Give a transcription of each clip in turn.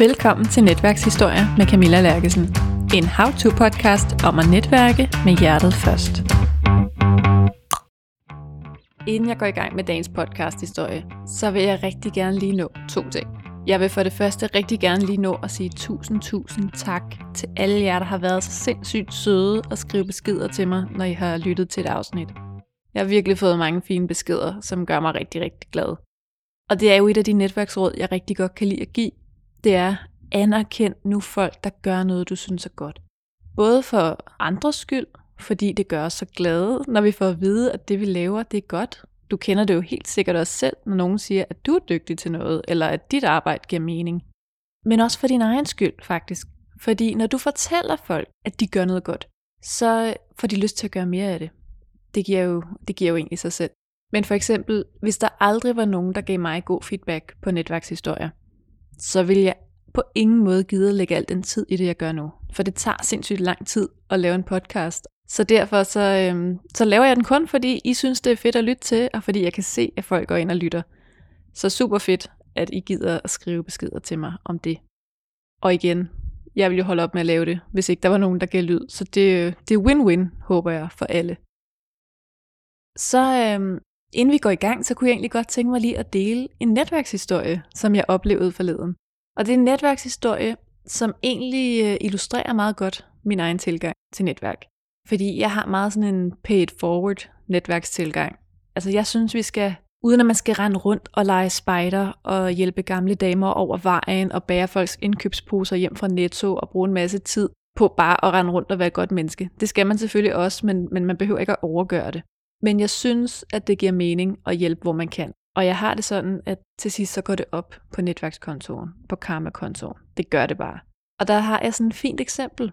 Velkommen til Netværkshistorie med Camilla Lærkesen. En how-to-podcast om at netværke med hjertet først. Inden jeg går i gang med dagens podcast-historie, så vil jeg rigtig gerne lige nå to ting. Jeg vil for det første rigtig gerne lige nå at sige tusind, tusind tak til alle jer, der har været så sindssygt søde og skrive beskeder til mig, når I har lyttet til et afsnit. Jeg har virkelig fået mange fine beskeder, som gør mig rigtig, rigtig glad. Og det er jo et af de netværksråd, jeg rigtig godt kan lide at give. Det er, anerkend nu folk, der gør noget, du synes er godt. Både for andres skyld, fordi det gør os så glade, når vi får at vide, at det vi laver, det er godt. Du kender det jo helt sikkert også selv, når nogen siger, at du er dygtig til noget, eller at dit arbejde giver mening. Men også for din egen skyld, faktisk. Fordi når du fortæller folk, at de gør noget godt, så får de lyst til at gøre mere af det. Det giver jo, det giver jo egentlig sig selv. Men for eksempel, hvis der aldrig var nogen, der gav mig god feedback på netværkshistorier, så vil jeg på ingen måde gide at lægge al den tid i det, jeg gør nu. For det tager sindssygt lang tid at lave en podcast. Så derfor så, øhm, så laver jeg den kun, fordi I synes, det er fedt at lytte til, og fordi jeg kan se, at folk går ind og lytter. Så super fedt, at I gider at skrive beskeder til mig om det. Og igen, jeg vil jo holde op med at lave det, hvis ikke der var nogen, der gav lyd. Så det, øh, det er win-win, håber jeg, for alle. Så øhm, inden vi går i gang, så kunne jeg egentlig godt tænke mig lige at dele en netværkshistorie, som jeg oplevede forleden. Og det er en netværkshistorie, som egentlig øh, illustrerer meget godt min egen tilgang til netværk. Fordi jeg har meget sådan en pay it forward netværkstilgang. Altså jeg synes, vi skal, uden at man skal rende rundt og lege spider og hjælpe gamle damer over vejen og bære folks indkøbsposer hjem fra Netto og bruge en masse tid på bare at rende rundt og være et godt menneske. Det skal man selvfølgelig også, men, men man behøver ikke at overgøre det. Men jeg synes, at det giver mening at hjælpe, hvor man kan. Og jeg har det sådan, at til sidst så går det op på netværkskontoren, på karmakontoren. Det gør det bare. Og der har jeg sådan et fint eksempel.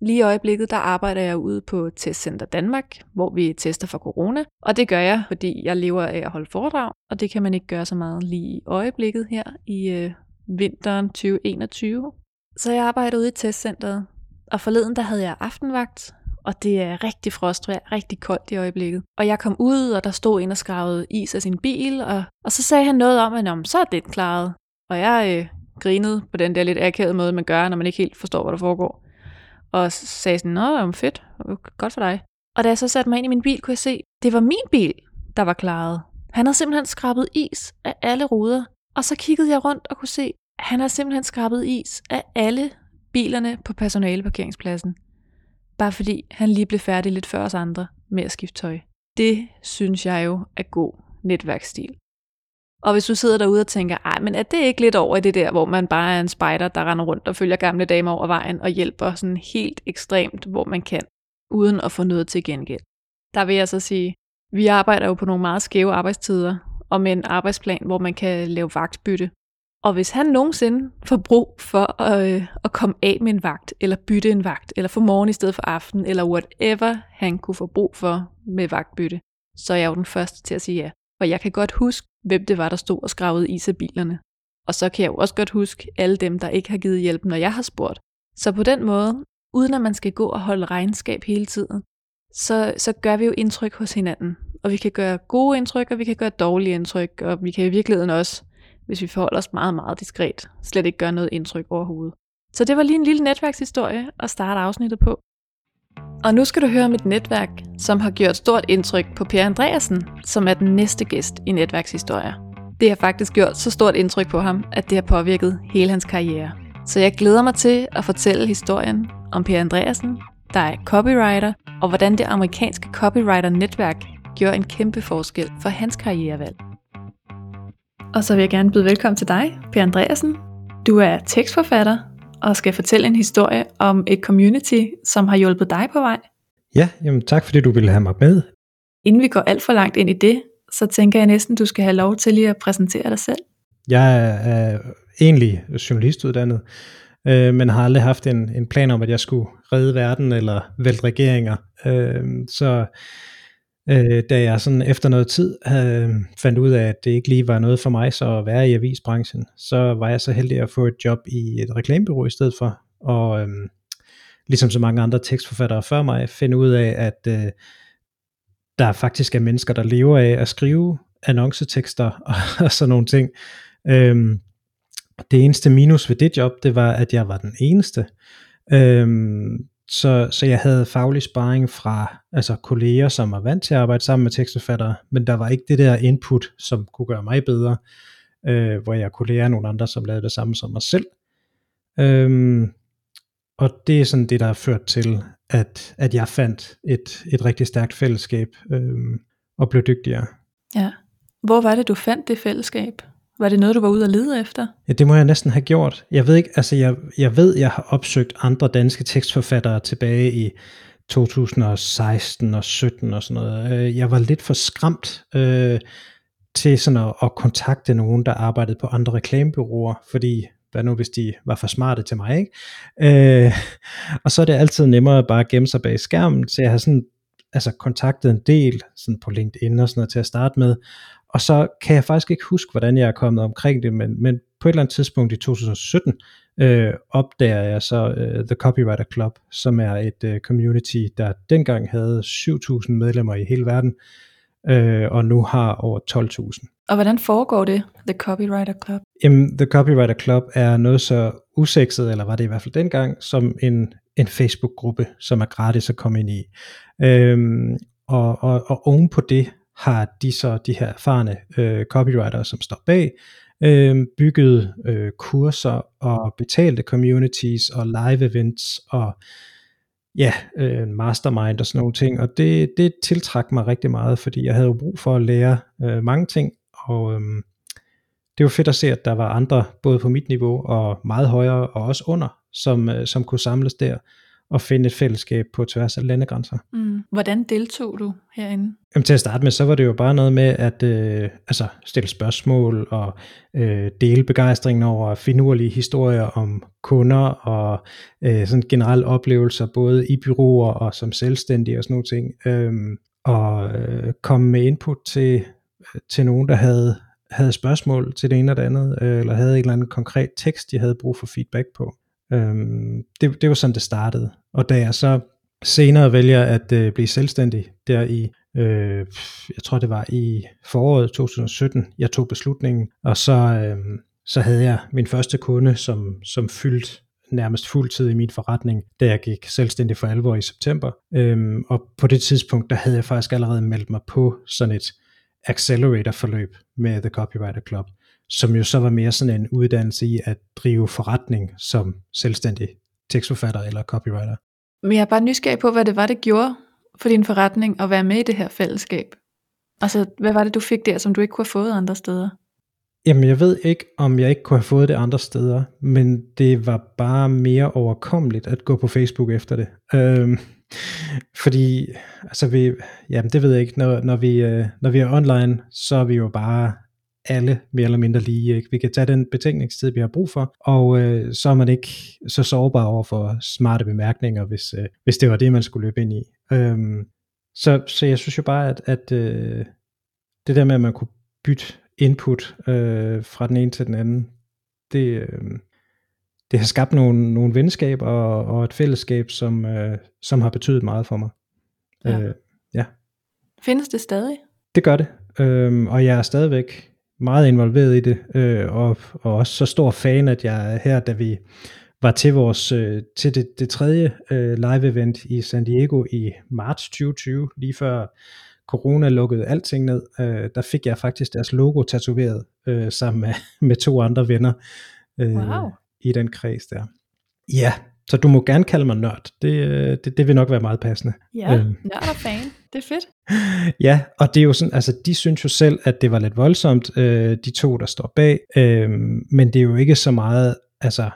Lige i øjeblikket, der arbejder jeg ude på Testcenter Danmark, hvor vi tester for corona. Og det gør jeg, fordi jeg lever af at holde foredrag, og det kan man ikke gøre så meget lige i øjeblikket her i øh, vinteren 2021. Så jeg arbejder ude i testcenteret, og forleden der havde jeg aftenvagt, og det er rigtig frostvejr, rigtig koldt i øjeblikket. Og jeg kom ud, og der stod en og skravede is af sin bil, og, og så sagde han noget om, at så er den klaret. Og jeg øh, grinede på den der lidt akavede måde, man gør, når man ikke helt forstår, hvad der foregår. Og sagde sådan, nå, fedt, godt for dig. Og da jeg så satte mig ind i min bil, kunne jeg se, det var min bil, der var klaret. Han havde simpelthen skrabet is af alle ruder. Og så kiggede jeg rundt og kunne se, at han har simpelthen skrabet is af alle bilerne på personaleparkeringspladsen bare fordi han lige blev færdig lidt før os andre med at skifte tøj. Det synes jeg jo er god netværksstil. Og hvis du sidder derude og tænker, ej, men er det ikke lidt over i det der, hvor man bare er en spider, der render rundt og følger gamle damer over vejen og hjælper sådan helt ekstremt, hvor man kan, uden at få noget til gengæld. Der vil jeg så sige, vi arbejder jo på nogle meget skæve arbejdstider, og med en arbejdsplan, hvor man kan lave vagtbytte. Og hvis han nogensinde får brug for at, øh, at komme af med en vagt, eller bytte en vagt, eller få morgen i stedet for aften, eller whatever han kunne få brug for med vagtbytte, så er jeg jo den første til at sige ja. Og jeg kan godt huske, hvem det var, der stod og skravede is af bilerne. Og så kan jeg jo også godt huske alle dem, der ikke har givet hjælp, når jeg har spurgt. Så på den måde, uden at man skal gå og holde regnskab hele tiden, så, så gør vi jo indtryk hos hinanden. Og vi kan gøre gode indtryk, og vi kan gøre dårlige indtryk, og vi kan i virkeligheden også hvis vi forholder os meget, meget diskret, slet ikke gør noget indtryk overhovedet. Så det var lige en lille netværkshistorie at starte afsnittet på. Og nu skal du høre om et netværk, som har gjort stort indtryk på Per Andreasen, som er den næste gæst i netværkshistorier. Det har faktisk gjort så stort indtryk på ham, at det har påvirket hele hans karriere. Så jeg glæder mig til at fortælle historien om Per Andreasen, der er copywriter, og hvordan det amerikanske copywriter-netværk gjorde en kæmpe forskel for hans karrierevalg. Og så vil jeg gerne byde velkommen til dig, Per Andreasen. Du er tekstforfatter og skal fortælle en historie om et community, som har hjulpet dig på vej. Ja, jamen tak fordi du ville have mig med. Inden vi går alt for langt ind i det, så tænker jeg næsten, du skal have lov til lige at præsentere dig selv. Jeg er egentlig journalistuddannet, øh, men har aldrig haft en, en plan om, at jeg skulle redde verden eller vælte regeringer. Øh, så øh, da jeg sådan efter noget tid havde, øh, fandt ud af, at det ikke lige var noget for mig så at være i avisbranchen, så var jeg så heldig at få et job i et reklamebureau i stedet for, og øh, ligesom så mange andre tekstforfattere før mig, finde ud af, at øh, der faktisk er mennesker, der lever af at skrive annoncetekster og, og sådan nogle ting. Øh, det eneste minus ved det job, det var, at jeg var den eneste. Øhm, så, så jeg havde faglig sparring fra altså kolleger, som var vant til at arbejde sammen med tekstforfattere, men der var ikke det der input, som kunne gøre mig bedre, øh, hvor jeg kunne lære nogle andre, som lavede det samme som mig selv. Øhm, og det er sådan det, der har ført til, at, at jeg fandt et, et rigtig stærkt fællesskab øhm, og blev dygtigere. Ja. Hvor var det, du fandt det fællesskab? Var det noget, du var ude og lede efter? Ja, det må jeg næsten have gjort. Jeg ved ikke, altså jeg, jeg ved, jeg har opsøgt andre danske tekstforfattere tilbage i 2016 og 17 og sådan noget. Øh, jeg var lidt for skræmt øh, til sådan at, at kontakte nogen, der arbejdede på andre reklamebyråer, fordi hvad nu hvis de var for smarte til mig, ikke? Øh, og så er det altid nemmere bare at gemme sig bag skærmen, så jeg har sådan altså kontaktet en del sådan på LinkedIn og sådan noget til at starte med, og så kan jeg faktisk ikke huske, hvordan jeg er kommet omkring det, men, men på et eller andet tidspunkt i 2017 øh, opdager jeg så øh, The Copywriter Club, som er et øh, community, der dengang havde 7.000 medlemmer i hele verden, øh, og nu har over 12.000. Og hvordan foregår det, The Copywriter Club? Jamen, The Copywriter Club er noget så usekset, eller var det i hvert fald dengang, som en, en Facebook-gruppe, som er gratis at komme ind i. Øhm, og, og, og oven på det har de så de her erfarne øh, copywriter, som står bag, øh, bygget øh, kurser og betalte communities og live events og ja, øh, mastermind og sådan nogle ting, og det, det tiltrak mig rigtig meget, fordi jeg havde jo brug for at lære øh, mange ting, og øh, det var fedt at se, at der var andre, både på mit niveau og meget højere, og også under, som, øh, som kunne samles der og finde et fællesskab på tværs af landegrænser. Mm. Hvordan deltog du herinde? Jamen, til at starte med, så var det jo bare noget med at øh, altså, stille spørgsmål og øh, dele begejstringen over finurlige historier om kunder og øh, sådan generelle oplevelser, både i byråer og som selvstændige og sådan nogle ting. Øh, og øh, komme med input til, til nogen, der havde, havde spørgsmål til det ene og det andet, øh, eller havde en eller anden konkret tekst, de havde brug for feedback på. Øhm, det, det var sådan, det startede. Og da jeg så senere vælger at øh, blive selvstændig, der i, øh, jeg tror det var i foråret 2017, jeg tog beslutningen, og så, øh, så havde jeg min første kunde, som, som fyldte nærmest fuldtid i min forretning, da jeg gik selvstændig for alvor i september. Øhm, og på det tidspunkt, der havde jeg faktisk allerede meldt mig på sådan et accelerator-forløb med The Copywriter Club som jo så var mere sådan en uddannelse i at drive forretning som selvstændig tekstforfatter eller copywriter. Men jeg er bare nysgerrig på, hvad det var, det gjorde for din forretning at være med i det her fællesskab. Altså, hvad var det, du fik der, som du ikke kunne have fået andre steder? Jamen, jeg ved ikke, om jeg ikke kunne have fået det andre steder, men det var bare mere overkommeligt at gå på Facebook efter det. Øhm, fordi, altså vi, jamen det ved jeg ikke, når, når, vi, øh, når vi er online, så er vi jo bare alle mere eller mindre lige. Ikke? Vi kan tage den betænkningstid, vi har brug for, og øh, så er man ikke så sårbar over for smarte bemærkninger, hvis, øh, hvis det var det, man skulle løbe ind i. Øhm, så, så jeg synes jo bare, at, at øh, det der med, at man kunne bytte input øh, fra den ene til den anden, det, øh, det har skabt nogle, nogle venskaber og, og et fællesskab, som, øh, som har betydet meget for mig. Ja. Øh, ja. Findes det stadig? Det gør det, øh, og jeg er stadigvæk meget involveret i det, øh, og, og også så stor fan, at jeg er her, da vi var til vores øh, til det, det tredje øh, live event i San Diego i marts 2020, lige før corona lukkede alting ned, øh, der fik jeg faktisk deres logo tatoveret øh, sammen med, med to andre venner øh, wow. i den kreds der. Ja, så du må gerne kalde mig nørd. Det, øh, det, det vil nok være meget passende. Ja, øhm. nørd og fan. Det er fedt. ja, og det er jo sådan, altså de synes jo selv, at det var lidt voldsomt, øh, de to, der står bag. Øh, men det er jo ikke så meget, altså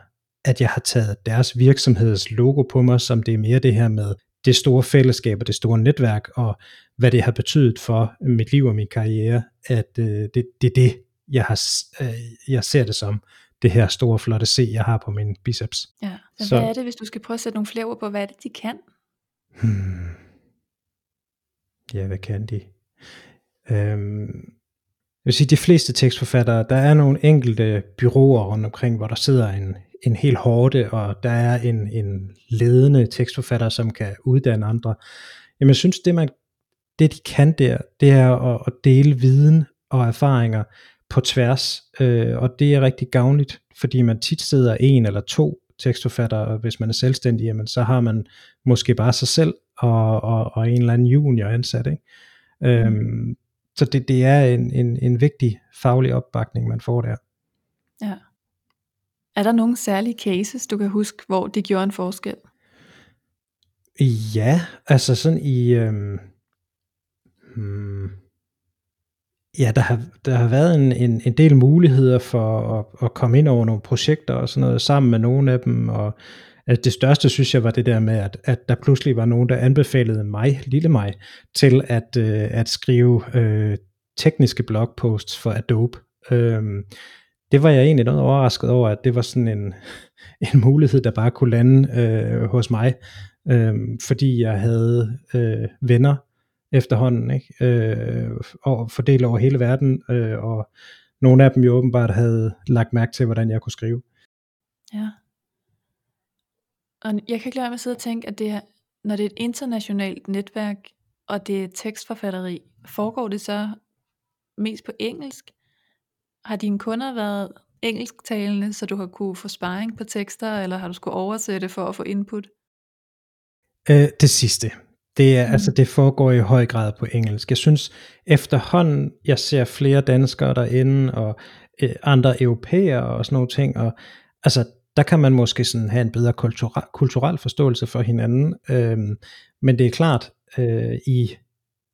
at jeg har taget deres virksomheds logo på mig, som det er mere det her med det store fællesskab og det store netværk, og hvad det har betydet for mit liv og min karriere, at øh, det, det er det, jeg, har, øh, jeg ser det som det her store flotte C, jeg har på min biceps. Ja, så, så hvad er det, hvis du skal prøve at sætte nogle flere ord på, hvad er det, de kan? Hmm. Ja, hvad kan de? Øhm, jeg vil sige, de fleste tekstforfattere, der er nogle enkelte byråer rundt omkring, hvor der sidder en, en hel hårde, og der er en, en ledende tekstforfatter, som kan uddanne andre. Jamen jeg synes, det, man, det de kan der, det er at, at dele viden og erfaringer på tværs, øh, og det er rigtig gavnligt, fordi man tit sidder en eller to tekstforfattere, og hvis man er selvstændig, jamen, så har man måske bare sig selv og, og, og en eller anden junior ansat. Ikke? Øhm, mm. så det, det er en, en, en vigtig faglig opbakning, man får der. Ja. Er der nogle særlige cases, du kan huske, hvor det gjorde en forskel? Ja, altså sådan i... Øhm, hmm, ja, der har, der har været en, en, en del muligheder for at, at komme ind over nogle projekter og sådan noget sammen med nogle af dem, og Altså det største synes jeg var det der med, at, at der pludselig var nogen, der anbefalede mig, lille mig, til at, øh, at skrive øh, tekniske blogposts for Adobe. Øhm, det var jeg egentlig noget overrasket over, at det var sådan en, en mulighed, der bare kunne lande øh, hos mig, øh, fordi jeg havde øh, venner efterhånden, ikke? Øh, og fordelt over hele verden, øh, og nogle af dem jo åbenbart havde lagt mærke til, hvordan jeg kunne skrive. Ja. Og jeg kan ikke lade med at sidde og tænke, at det er, når det er et internationalt netværk, og det er tekstforfatteri, foregår det så mest på engelsk? Har dine kunder været engelsktalende, så du har kunne få sparring på tekster, eller har du skulle oversætte for at få input? Øh, det sidste. Det, er, mm. altså, det foregår i høj grad på engelsk. Jeg synes efterhånden, jeg ser flere danskere derinde, og øh, andre europæere og sådan nogle ting, og altså, der kan man måske sådan have en bedre kulturel, kulturel forståelse for hinanden, Øh, men det er klart, øh, i,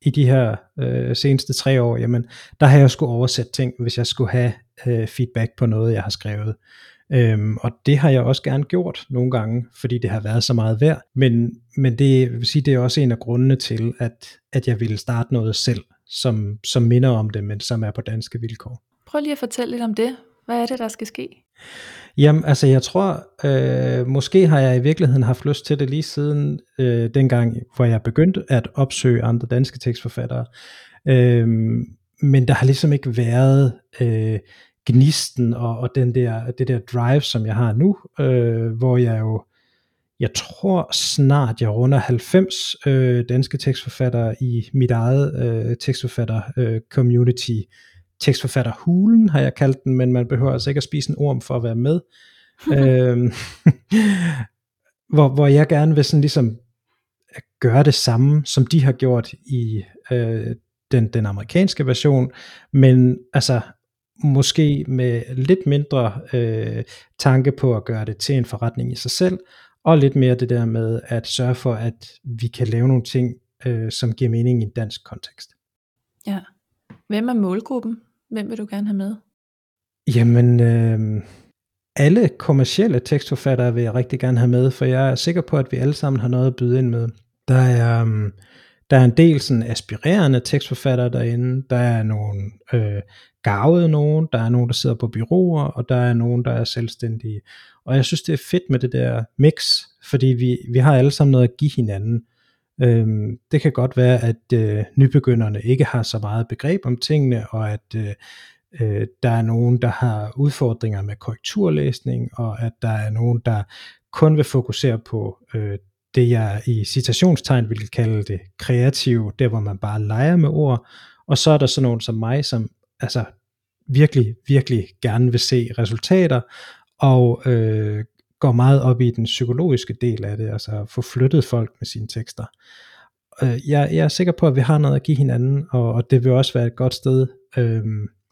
i de her øh, seneste tre år, jamen, der har jeg skulle oversætte ting, hvis jeg skulle have øh, feedback på noget, jeg har skrevet. Øhm, og det har jeg også gerne gjort nogle gange, fordi det har været så meget værd. Men, men det, vil sige, det er også en af grundene til, at, at jeg ville starte noget selv, som, som minder om det, men som er på danske vilkår. Prøv lige at fortælle lidt om det. Hvad er det, der skal ske? Jamen, altså jeg tror, øh, måske har jeg i virkeligheden haft lyst til det lige siden øh, dengang, hvor jeg begyndte at opsøge andre danske tekstforfattere. Øh, men der har ligesom ikke været øh, gnisten og, og den der, det der drive, som jeg har nu, øh, hvor jeg jo, jeg tror snart, jeg runder 90 øh, danske tekstforfattere i mit eget øh, tekstforfatter øh, community. Tekstforfatterhulen har jeg kaldt den, men man behøver altså ikke at spise en orm for at være med. øh, hvor, hvor jeg gerne vil sådan ligesom gøre det samme, som de har gjort i øh, den, den amerikanske version, men altså måske med lidt mindre øh, tanke på at gøre det til en forretning i sig selv, og lidt mere det der med at sørge for, at vi kan lave nogle ting, øh, som giver mening i en dansk kontekst. Ja. Hvem er målgruppen? Hvem vil du gerne have med? Jamen, øh, alle kommercielle tekstforfattere vil jeg rigtig gerne have med, for jeg er sikker på, at vi alle sammen har noget at byde ind med. Der er, øh, der er en del sådan aspirerende tekstforfattere derinde, der er nogle øh, gavede nogen, der er nogen, der sidder på byråer, og der er nogen, der er selvstændige. Og jeg synes, det er fedt med det der mix, fordi vi, vi har alle sammen noget at give hinanden. Øhm, det kan godt være, at øh, nybegynderne ikke har så meget begreb om tingene, og at øh, øh, der er nogen, der har udfordringer med korrekturlæsning, og at der er nogen, der kun vil fokusere på øh, det, jeg i citationstegn vil kalde det kreative, der hvor man bare leger med ord, og så er der sådan nogen som mig, som altså virkelig, virkelig gerne vil se resultater, og øh, går meget op i den psykologiske del af det, altså at få flyttet folk med sine tekster. Øh, jeg, jeg er sikker på, at vi har noget at give hinanden, og, og det vil også være et godt sted, øh,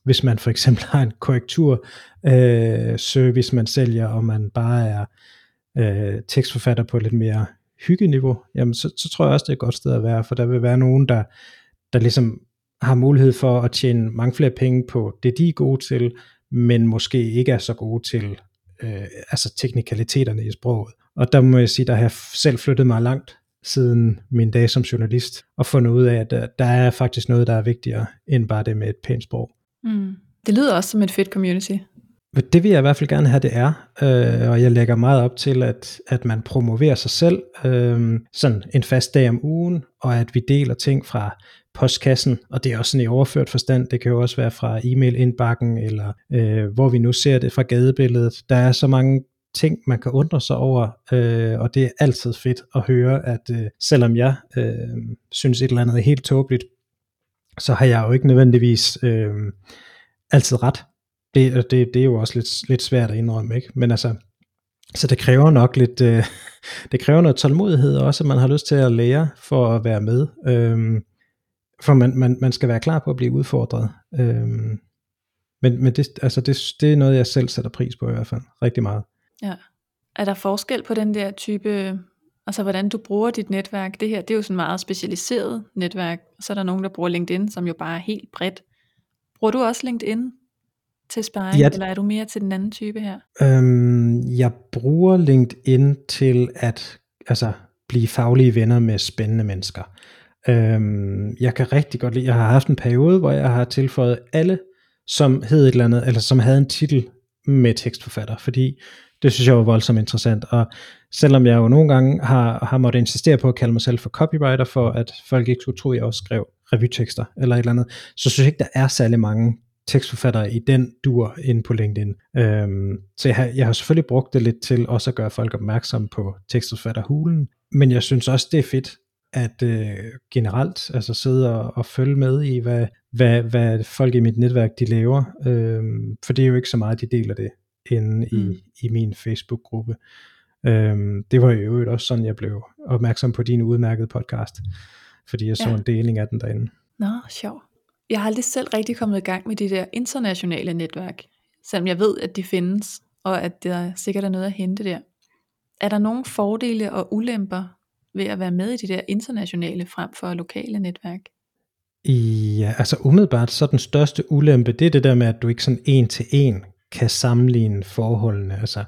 hvis man for eksempel har en korrektur øh, service, man sælger, og man bare er øh, tekstforfatter på et lidt mere hyggeniveau, jamen så, så tror jeg også, det er et godt sted at være, for der vil være nogen, der, der ligesom har mulighed for at tjene mange flere penge på det, de er gode til, men måske ikke er så gode til øh, altså teknikaliteterne i sproget. Og der må jeg sige, der har jeg selv flyttet mig langt siden min dag som journalist, og fundet ud af, at der, der er faktisk noget, der er vigtigere, end bare det med et pænt sprog. Mm. Det lyder også som et fedt community. Det vil jeg i hvert fald gerne have, det er, øh, og jeg lægger meget op til, at, at man promoverer sig selv øh, sådan en fast dag om ugen, og at vi deler ting fra postkassen, og det er også sådan i overført forstand, det kan jo også være fra e-mail-indbakken, eller øh, hvor vi nu ser det fra gadebilledet. Der er så mange ting, man kan undre sig over, øh, og det er altid fedt at høre, at øh, selvom jeg øh, synes et eller andet er helt tåbeligt, så har jeg jo ikke nødvendigvis øh, altid ret. Det, det, det er jo også lidt, lidt svært at indrømme, ikke? Men altså, så det kræver nok lidt, øh, det kræver noget tålmodighed også, at man har lyst til at lære for at være med. Øhm, for man, man, man skal være klar på at blive udfordret. Øhm, men men det, altså det, det er noget, jeg selv sætter pris på i hvert fald, rigtig meget. Ja. Er der forskel på den der type, altså hvordan du bruger dit netværk? Det her, det er jo sådan meget specialiseret netværk, så er der nogen, der bruger LinkedIn, som jo bare er helt bredt. Bruger du også LinkedIn til sparring, ja, eller er du mere til den anden type her? Øhm, jeg bruger LinkedIn til at altså, blive faglige venner med spændende mennesker. Øhm, jeg kan rigtig godt lide, jeg har haft en periode, hvor jeg har tilføjet alle, som hed et eller andet, eller som havde en titel med tekstforfatter, fordi det synes jeg var voldsomt interessant, og selvom jeg jo nogle gange har, har måttet insistere på at kalde mig selv for copywriter, for at folk ikke skulle tro, at jeg også skrev revytekster eller et eller andet, så synes jeg ikke, der er særlig mange tekstforfattere i den dur ind på LinkedIn. Øhm, så jeg har, jeg har selvfølgelig brugt det lidt til også at gøre folk opmærksom på tekstforfatterhulen, men jeg synes også, det er fedt at øh, generelt altså sidde og, og følge med i, hvad, hvad, hvad folk i mit netværk de laver, øhm, for det er jo ikke så meget, de deler det inde mm. i, i min Facebook-gruppe. Øhm, det var jo øvrigt også sådan, jeg blev opmærksom på din udmærkede podcast, fordi jeg så ja. en deling af den derinde. Nå, sjov. Jeg har aldrig selv rigtig kommet i gang med de der internationale netværk, selvom jeg ved, at de findes, og at der sikkert er noget at hente der. Er der nogle fordele og ulemper ved at være med i de der internationale frem for lokale netværk? Ja, altså umiddelbart så den største ulempe, det er det der med, at du ikke sådan en til en kan sammenligne forholdene. Altså,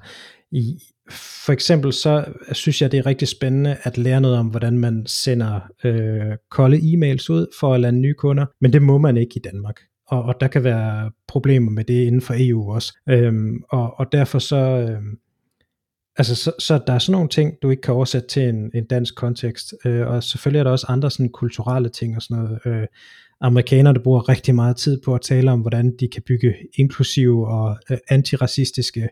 i, for eksempel så synes jeg, det er rigtig spændende at lære noget om, hvordan man sender øh, kolde e-mails ud for at lande nye kunder, men det må man ikke i Danmark. Og, og der kan være problemer med det inden for EU også. Øhm, og, og derfor så, øhm, altså så, så der er sådan nogle ting, du ikke kan oversætte til en, en dansk kontekst. Øh, og selvfølgelig er der også andre sådan kulturelle ting og sådan noget. Øh, amerikanerne bruger rigtig meget tid på at tale om, hvordan de kan bygge inklusive og øh, antiracistiske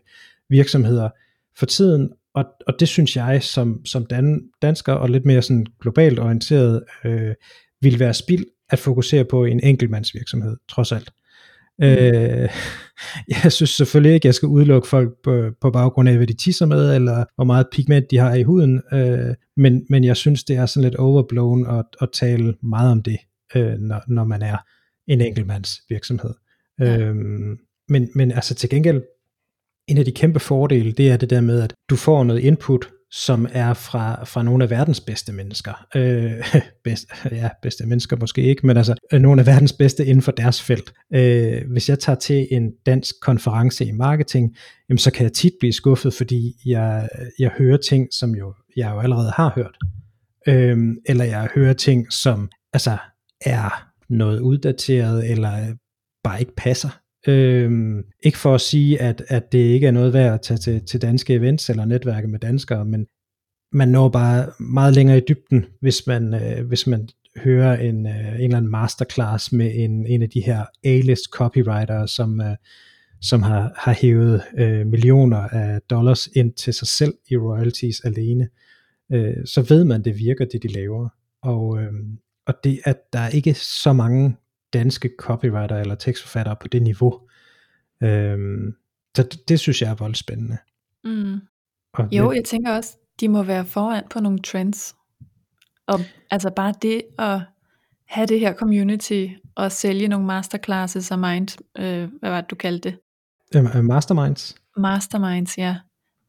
virksomheder for tiden, og, og det synes jeg som, som dan, dansker og lidt mere sådan globalt orienteret, øh, vil være spild at fokusere på en enkeltmandsvirksomhed, trods alt. Mm. Øh, jeg synes selvfølgelig ikke, at jeg skal udelukke folk på, på baggrund af, hvad de tisser med, eller hvor meget pigment de har i huden, øh, men, men jeg synes, det er sådan lidt overblown at, at tale meget om det øh, når, når man er en enkeltmands virksomhed. Ja. Øhm, men, men altså til gengæld, en af de kæmpe fordele, det er det der med, at du får noget input, som er fra, fra nogle af verdens bedste mennesker. Øh, bedst, ja, bedste mennesker måske ikke, men altså øh, nogle af verdens bedste inden for deres felt. Øh, hvis jeg tager til en dansk konference i marketing, jamen, så kan jeg tit blive skuffet, fordi jeg, jeg hører ting, som jo, jeg jo allerede har hørt. Øh, eller jeg hører ting, som altså er noget uddateret, eller bare ikke passer. Øhm, ikke for at sige, at, at det ikke er noget værd at tage til, til danske events eller netværke med danskere, men man når bare meget længere i dybden, hvis man, øh, hvis man hører en, øh, en eller anden masterclass med en, en af de her A-list copywriter, som, øh, som har, har hævet øh, millioner af dollars ind til sig selv i royalties alene, øh, så ved man, det virker, det de laver. Og, øh, og det at der er ikke så mange danske copywriter eller tekstforfattere på det niveau. Øhm, så det, det synes jeg er voldt spændende. Mm. Og jo, jeg tænker også, de må være foran på nogle trends. Og altså bare det at have det her community og sælge nogle masterclasses og mind, øh, hvad var det du kaldte det? Øh, masterminds. Masterminds, ja.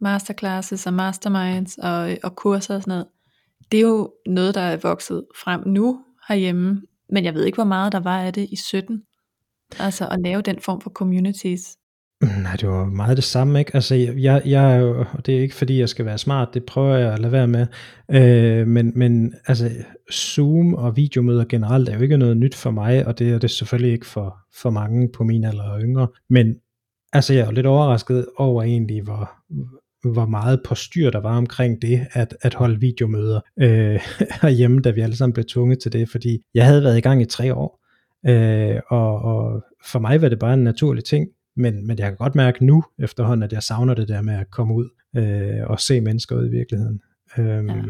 Masterclasses og masterminds og, og kurser og sådan noget. Det er jo noget, der er vokset frem nu, herhjemme, men jeg ved ikke, hvor meget der var af det i 17. Altså at lave den form for communities. Nej, det var meget det samme, ikke? Altså, jeg, jeg er jo, og det er ikke fordi, jeg skal være smart, det prøver jeg at lade være med, øh, men, men altså, Zoom og videomøder generelt er jo ikke noget nyt for mig, og det er det selvfølgelig ikke for, for mange på min alder og yngre, men altså, jeg er jo lidt overrasket over egentlig, hvor, hvor meget på styr der var omkring det, at, at holde videomøder øh, herhjemme, da vi alle sammen blev tvunget til det, fordi jeg havde været i gang i tre år, øh, og, og for mig var det bare en naturlig ting, men, men jeg kan godt mærke nu efterhånden, at jeg savner det der med at komme ud øh, og se mennesker ud i virkeligheden. Øhm, ja.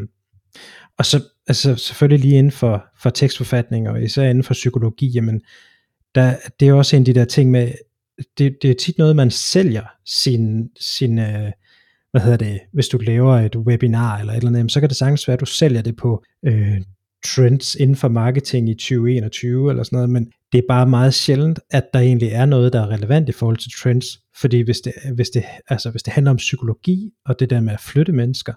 Og så altså, selvfølgelig lige inden for, for tekstforfatning, og især inden for psykologi, jamen, der, det er også en af de der ting med, det, det er tit noget, man sælger sin, sin øh, hvad hedder det, hvis du laver et webinar eller et eller andet, så kan det sagtens være, at du sælger det på øh, trends inden for marketing i 2021 eller sådan noget, men det er bare meget sjældent, at der egentlig er noget, der er relevant i forhold til trends, fordi hvis det, hvis det, altså hvis det handler om psykologi og det der med at flytte mennesker,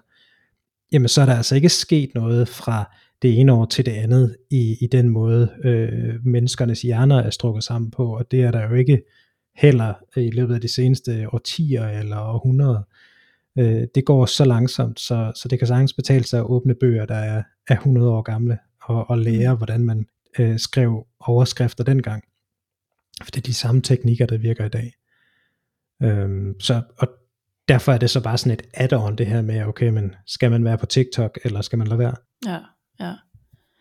jamen så er der altså ikke sket noget fra det ene år til det andet i, i den måde øh, menneskernes hjerner er strukket sammen på, og det er der jo ikke heller i løbet af de seneste årtier eller århundreder. Øh, det går så langsomt, så, så det kan sagtens betale sig at åbne bøger, der er, er 100 år gamle, og, og lære, mm. hvordan man øh, skrev overskrifter dengang. For det er de samme teknikker, der virker i dag. Øhm, så, og derfor er det så bare sådan et add-on det her med, okay, men skal man være på TikTok, eller skal man lade være? Ja, ja.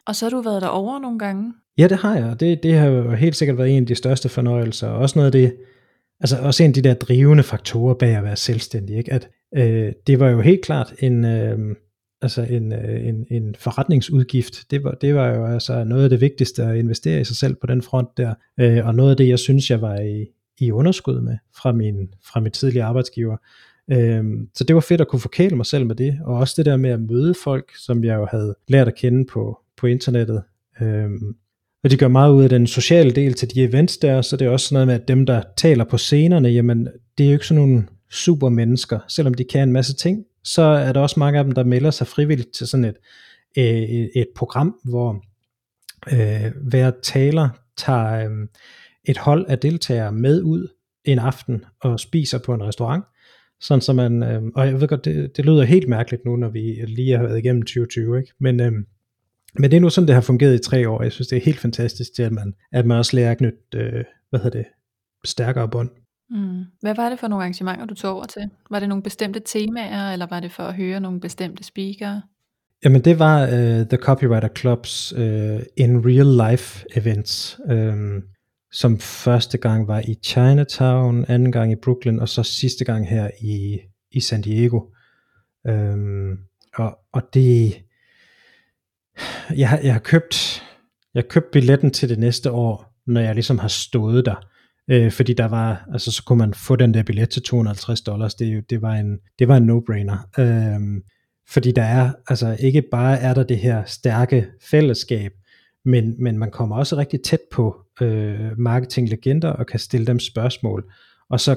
Og så har du været derovre nogle gange? Ja, det har jeg. Det, det har jo helt sikkert været en af de største fornøjelser. Også noget af det, altså også en af de der drivende faktorer bag at være selvstændig. Ikke? At øh, det var jo helt klart en, øh, altså en, øh, en, en forretningsudgift. Det var, det var jo altså noget af det vigtigste at investere i sig selv på den front der. Øh, og noget af det, jeg synes, jeg var i, i underskud med fra min, fra min tidligere arbejdsgiver. Øhm, så det var fedt at kunne forkæle mig selv med det, og også det der med at møde folk, som jeg jo havde lært at kende på, på internettet. Øhm, og de gør meget ud af den sociale del til de events der, så det er også sådan noget med, at dem, der taler på scenerne, jamen, det er jo ikke sådan nogle super mennesker, selvom de kan en masse ting, så er der også mange af dem, der melder sig frivilligt til sådan et, øh, et, et program, hvor øh, hver taler tager øh, et hold af deltagere med ud en aften og spiser på en restaurant, sådan så man, øh, og jeg ved godt, det, det lyder helt mærkeligt nu, når vi lige har været igennem 2020, ikke? Men, øh, men det er nu sådan, det har fungeret i tre år. Jeg synes, det er helt fantastisk til, at man, at man også lærer at knytte, øh, hvad hedder det, stærkere bånd. Mm. Hvad var det for nogle arrangementer, du tog over til? Var det nogle bestemte temaer, eller var det for at høre nogle bestemte speakere? Jamen det var uh, The Copywriter Clubs uh, in real life events, um, som første gang var i Chinatown, anden gang i Brooklyn, og så sidste gang her i, i San Diego. Um, og, og det, jeg, har, jeg har købt, jeg har købt billetten til det næste år, når jeg ligesom har stået der øh, fordi der var, altså så kunne man få den der billet til 250 dollars, det, det var en, det var en no-brainer. Øh, fordi der er, altså ikke bare er der det her stærke fællesskab, men, men man kommer også rigtig tæt på øh, marketinglegender og kan stille dem spørgsmål. Og så,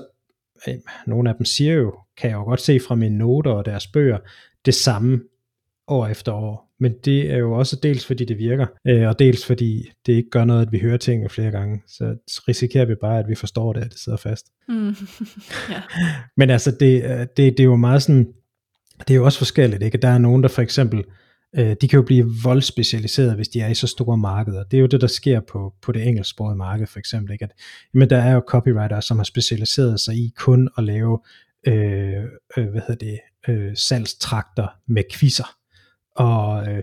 øh, nogle af dem siger jo, kan jeg jo godt se fra mine noter og deres bøger, det samme år efter år men det er jo også dels fordi det virker, øh, og dels fordi det ikke gør noget, at vi hører tingene flere gange, så risikerer vi bare, at vi forstår det, at det sidder fast. Mm. ja. Men altså, det, øh, det, det er jo meget sådan, det er jo også forskelligt, ikke? Der er nogen, der for eksempel, øh, de kan jo blive voldspecialiseret, hvis de er i så store markeder. Det er jo det, der sker på, på det engelsksprogede marked, for eksempel, ikke? At, men der er jo copywriter, som har specialiseret sig i kun at lave, øh, øh, hvad hedder det, øh, salgstrakter med quizzer og øh,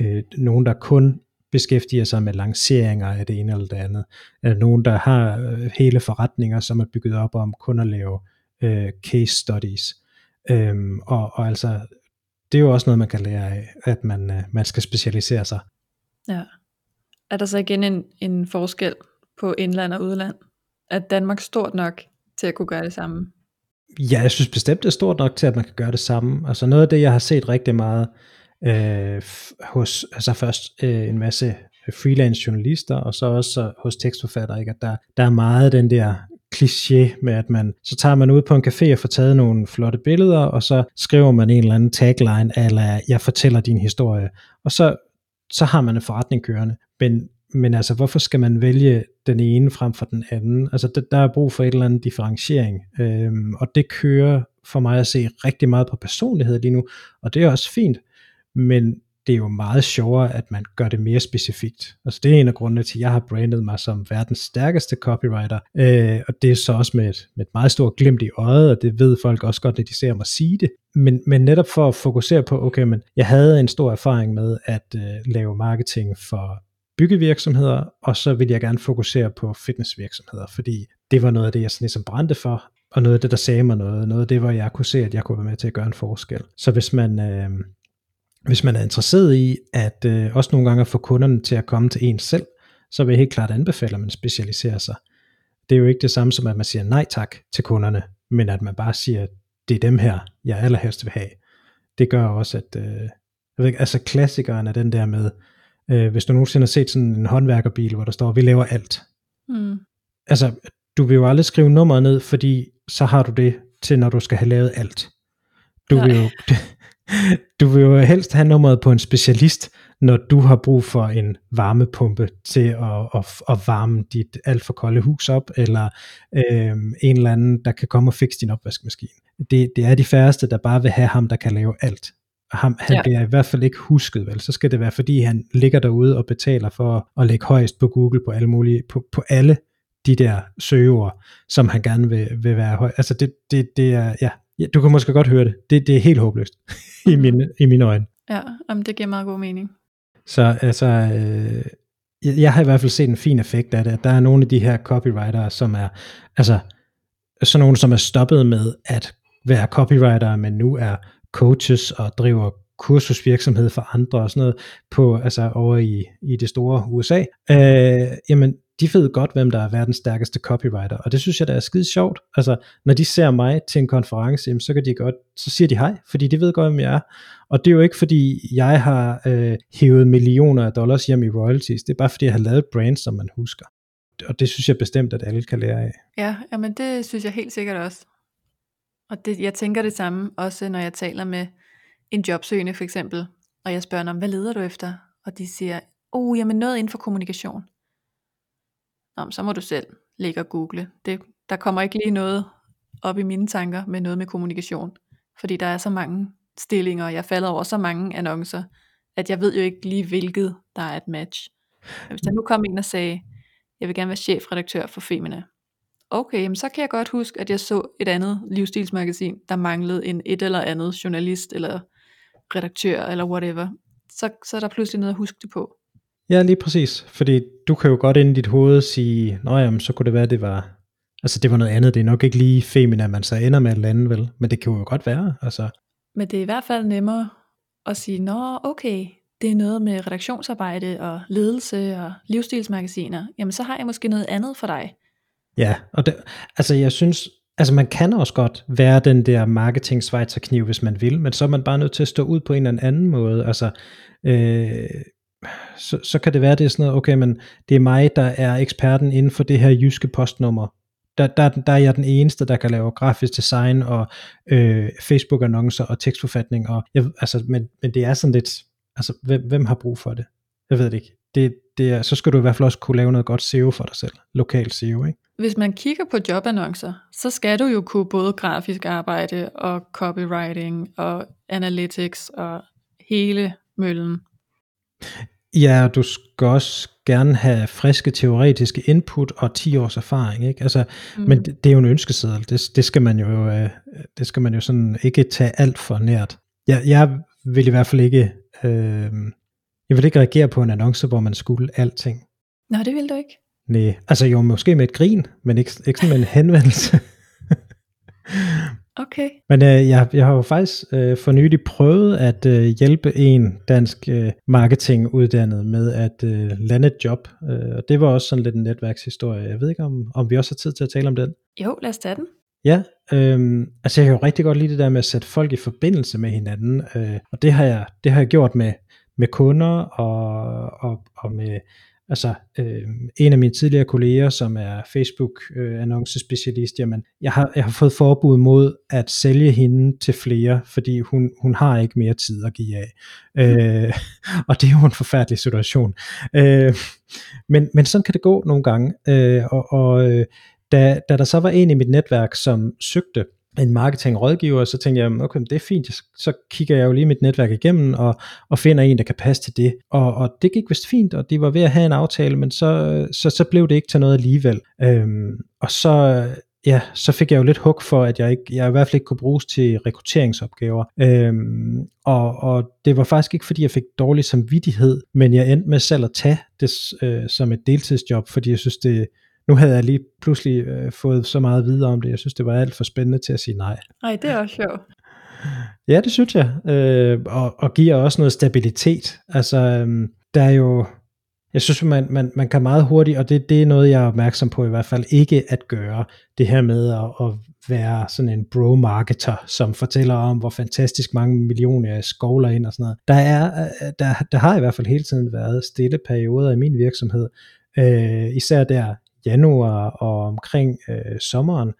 øh, nogen, der kun beskæftiger sig med lanceringer af det ene eller det andet. Er nogen, der har øh, hele forretninger, som er bygget op om kun at lave øh, case studies. Øhm, og, og altså, det er jo også noget, man kan lære af, at man, øh, man skal specialisere sig. Ja. Er der så igen en, en forskel på indland og udland? Er Danmark stort nok til at kunne gøre det samme? Ja, jeg synes bestemt, det er stort nok til, at man kan gøre det samme. Altså noget af det, jeg har set rigtig meget, øh, Øh, hos, altså først øh, en masse freelance journalister, og så også hos tekstforfattere, ikke? at der, der er meget den der kliché med, at man, så tager man ud på en café og får taget nogle flotte billeder, og så skriver man en eller anden tagline, eller jeg fortæller din historie, og så, så har man en forretning kørende. Men, men altså, hvorfor skal man vælge den ene frem for den anden? Altså, der, der er brug for et eller andet differentiering, øhm, og det kører for mig at se rigtig meget på personlighed lige nu, og det er også fint, men det er jo meget sjovere, at man gør det mere specifikt. Altså det er en af grundene til, at jeg har brandet mig som verdens stærkeste copywriter, øh, og det er så også med et, med et meget stort glimt i øjet, og det ved folk også godt, når de ser mig sige det. Men, men netop for at fokusere på, okay, men jeg havde en stor erfaring med at øh, lave marketing for byggevirksomheder, og så vil jeg gerne fokusere på fitnessvirksomheder, fordi det var noget af det, jeg sådan ligesom brændte for, og noget af det, der sagde mig noget, noget af det, hvor jeg kunne se, at jeg kunne være med til at gøre en forskel. Så hvis man, øh, hvis man er interesseret i, at øh, også nogle gange at få kunderne til at komme til en selv, så vil jeg helt klart anbefale, at man specialiserer sig. det er jo ikke det samme som, at man siger nej tak til kunderne, men at man bare siger, det er dem her, jeg allerhelst vil have. Det gør også, at, øh, jeg ved ikke, altså klassikeren er den der med, øh, hvis du nogensinde har set sådan en håndværkerbil, hvor der står, vi laver alt. Mm. Altså, du vil jo aldrig skrive nummeret ned, fordi så har du det til, når du skal have lavet alt. Du Nej. vil, jo, du vil jo helst have nummeret på en specialist, når du har brug for en varmepumpe til at, at, at varme dit alt for kolde hus op, eller øh, en eller anden, der kan komme og fikse din opvaskemaskine. Det, det er de færreste, der bare vil have ham, der kan lave alt. Ham, han Ja. bliver i hvert fald ikke husket, vel? Så skal det være, fordi han ligger derude og betaler for at lægge højst på Google på alle mulige, på, på alle de der søgeord, som han gerne vil, vil være høj. Altså det, det, det er, ja, ja, du kan måske godt høre det. Det, det er helt håbløst i, Mhm. mine, i mine øjne. Ja, jamen, det giver meget god mening. Så altså, øh, jeg, jeg har i hvert fald set en fin effekt af det. at Der er nogle af de her copywriter, som er, altså, sådan nogle, som er stoppet med at være copywriter, men nu er coaches og driver kursusvirksomhed for andre og sådan noget på, altså over i, i det store USA. Øh, jamen, de ved godt, hvem der er verdens stærkeste copywriter, og det synes jeg, der er skide sjovt. Altså, når de ser mig til en konference, jamen, så kan de godt, så siger de hej, fordi de ved godt, hvem jeg er. Og det er jo ikke fordi, jeg har øh, hævet millioner af dollars hjem i royalties, det er bare fordi, jeg har lavet et brand, som man husker. Og det synes jeg bestemt, at alle kan lære af. Ja, jamen det synes jeg helt sikkert også. Og det, jeg tænker det samme, også når jeg taler med en jobsøgende for eksempel, og jeg spørger dem, hvad leder du efter? Og de siger, oh, jamen noget inden for kommunikation. Nå, så må du selv ligge og google. Det, der kommer ikke lige noget op i mine tanker med noget med kommunikation. Fordi der er så mange stillinger, og jeg falder over så mange annoncer, at jeg ved jo ikke lige, hvilket der er et match. Men hvis der nu kom en og sagde, jeg vil gerne være chefredaktør for Femina. Okay, jamen så kan jeg godt huske, at jeg så et andet livsstilsmagasin, der manglede en et eller andet journalist, eller redaktør, eller whatever. Så, så er der pludselig noget at huske det på. Ja, lige præcis. Fordi du kan jo godt ind i dit hoved sige, nå jamen, så kunne det være, det var, altså det var noget andet. Det er nok ikke lige femina, man så ender med et eller andet, vel? Men det kan jo godt være, altså. Men det er i hvert fald nemmere at sige, nå okay, det er noget med redaktionsarbejde og ledelse og livsstilsmagasiner. Jamen så har jeg måske noget andet for dig. Ja, og det, altså jeg synes, altså man kan også godt være den der marketing kniv, hvis man vil, men så er man bare nødt til at stå ud på en eller anden måde. Altså, øh, så, så kan det være, det er sådan noget, okay, men det er mig, der er eksperten inden for det her jyske postnummer. Der, der, der er jeg den eneste, der kan lave grafisk design og øh, Facebook-annoncer og tekstforfatning. Og jeg, altså, men, men det er sådan lidt, altså hvem, hvem har brug for det? Jeg ved det ikke. Det, det er, så skal du i hvert fald også kunne lave noget godt SEO for dig selv. Lokal SEO, ikke? Hvis man kigger på jobannoncer, så skal du jo kunne både grafisk arbejde og copywriting og analytics og hele møllen. Ja, du skal også gerne have friske teoretiske input og 10 års erfaring, ikke? Altså, mm. men det, det er jo en ønskeseddel. Det, det skal man jo, øh, det skal man jo sådan ikke tage alt for nært. Jeg, jeg vil i hvert fald ikke, øh, jeg vil ikke reagere på en annonce, hvor man skulle alting. Nå, det vil du ikke. Nej, altså jo måske med et grin, men ikke, ikke sådan med en henvendelse. Okay. Men øh, jeg, jeg har jo faktisk øh, for nylig prøvet at øh, hjælpe en dansk øh, marketinguddannet med at øh, lande et job, øh, og det var også sådan lidt en netværkshistorie. Jeg ved ikke, om, om vi også har tid til at tale om den. Jo, lad os tage den. Ja, øh, altså jeg kan jo rigtig godt lide det der med at sætte folk i forbindelse med hinanden, øh, og det har jeg, det har jeg gjort med, med kunder og, og, og med Altså øh, en af mine tidligere kolleger, som er Facebook øh, annoncespecialist, jamen jeg har, jeg har fået forbud mod at sælge hende til flere, fordi hun, hun har ikke mere tid at give af. Øh, og det er jo en forfærdelig situation. Øh, men, men sådan kan det gå nogle gange. Øh, og og øh, da, da der så var en i mit netværk, som søgte en marketingrådgiver, så tænkte jeg, okay, det er fint, så kigger jeg jo lige mit netværk igennem, og, og finder en, der kan passe til det. Og, og det gik vist fint, og de var ved at have en aftale, men så, så, så blev det ikke til noget alligevel. Øhm, og så, ja, så fik jeg jo lidt hug for, at jeg, ikke, jeg i hvert fald ikke kunne bruges til rekrutteringsopgaver. Øhm, og, og det var faktisk ikke, fordi jeg fik dårlig samvittighed, men jeg endte med selv at tage det øh, som et deltidsjob, fordi jeg synes, det nu havde jeg lige pludselig øh, fået så meget videre om det. Jeg synes, det var alt for spændende til at sige nej. Nej, det er også sjovt. Ja, det synes jeg. Øh, og, og giver også noget stabilitet. Altså, øh, der er jo jeg synes, man, man, man kan meget hurtigt, og det, det er noget, jeg er opmærksom på i hvert fald, ikke at gøre det her med at, at være sådan en bro-marketer, som fortæller om, hvor fantastisk mange millioner jeg skovler ind og sådan noget. Der, er, der, der har i hvert fald hele tiden været stille perioder i min virksomhed, øh, især der januar og omkring øh, sommeren,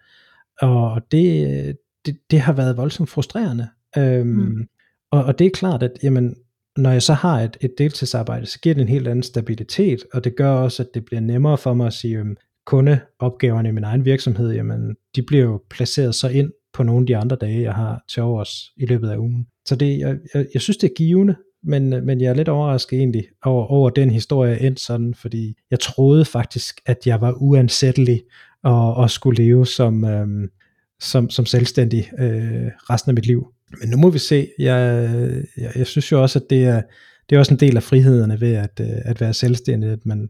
og det, det, det har været voldsomt frustrerende. Øhm, mm. og, og det er klart, at jamen, når jeg så har et, et deltidsarbejde, så giver det en helt anden stabilitet, og det gør også, at det bliver nemmere for mig at sige, øhm, kundeopgaverne i min egen virksomhed, jamen, de bliver jo placeret så ind på nogle af de andre dage, jeg har til overs i løbet af ugen. Så det, jeg, jeg, jeg synes, det er givende, men, øh, men jeg er lidt overrasket egentlig over, over den historie endt sådan, fordi jeg troede faktisk, at jeg var uansættelig og, og skulle leve som, øhm, som, som selvstændig øh, resten af mit liv. Men nu må vi se. Jeg, øh, jeg, jeg synes jo også, at det er, det er også en del af frihederne ved at, øh, at være selvstændig, at man,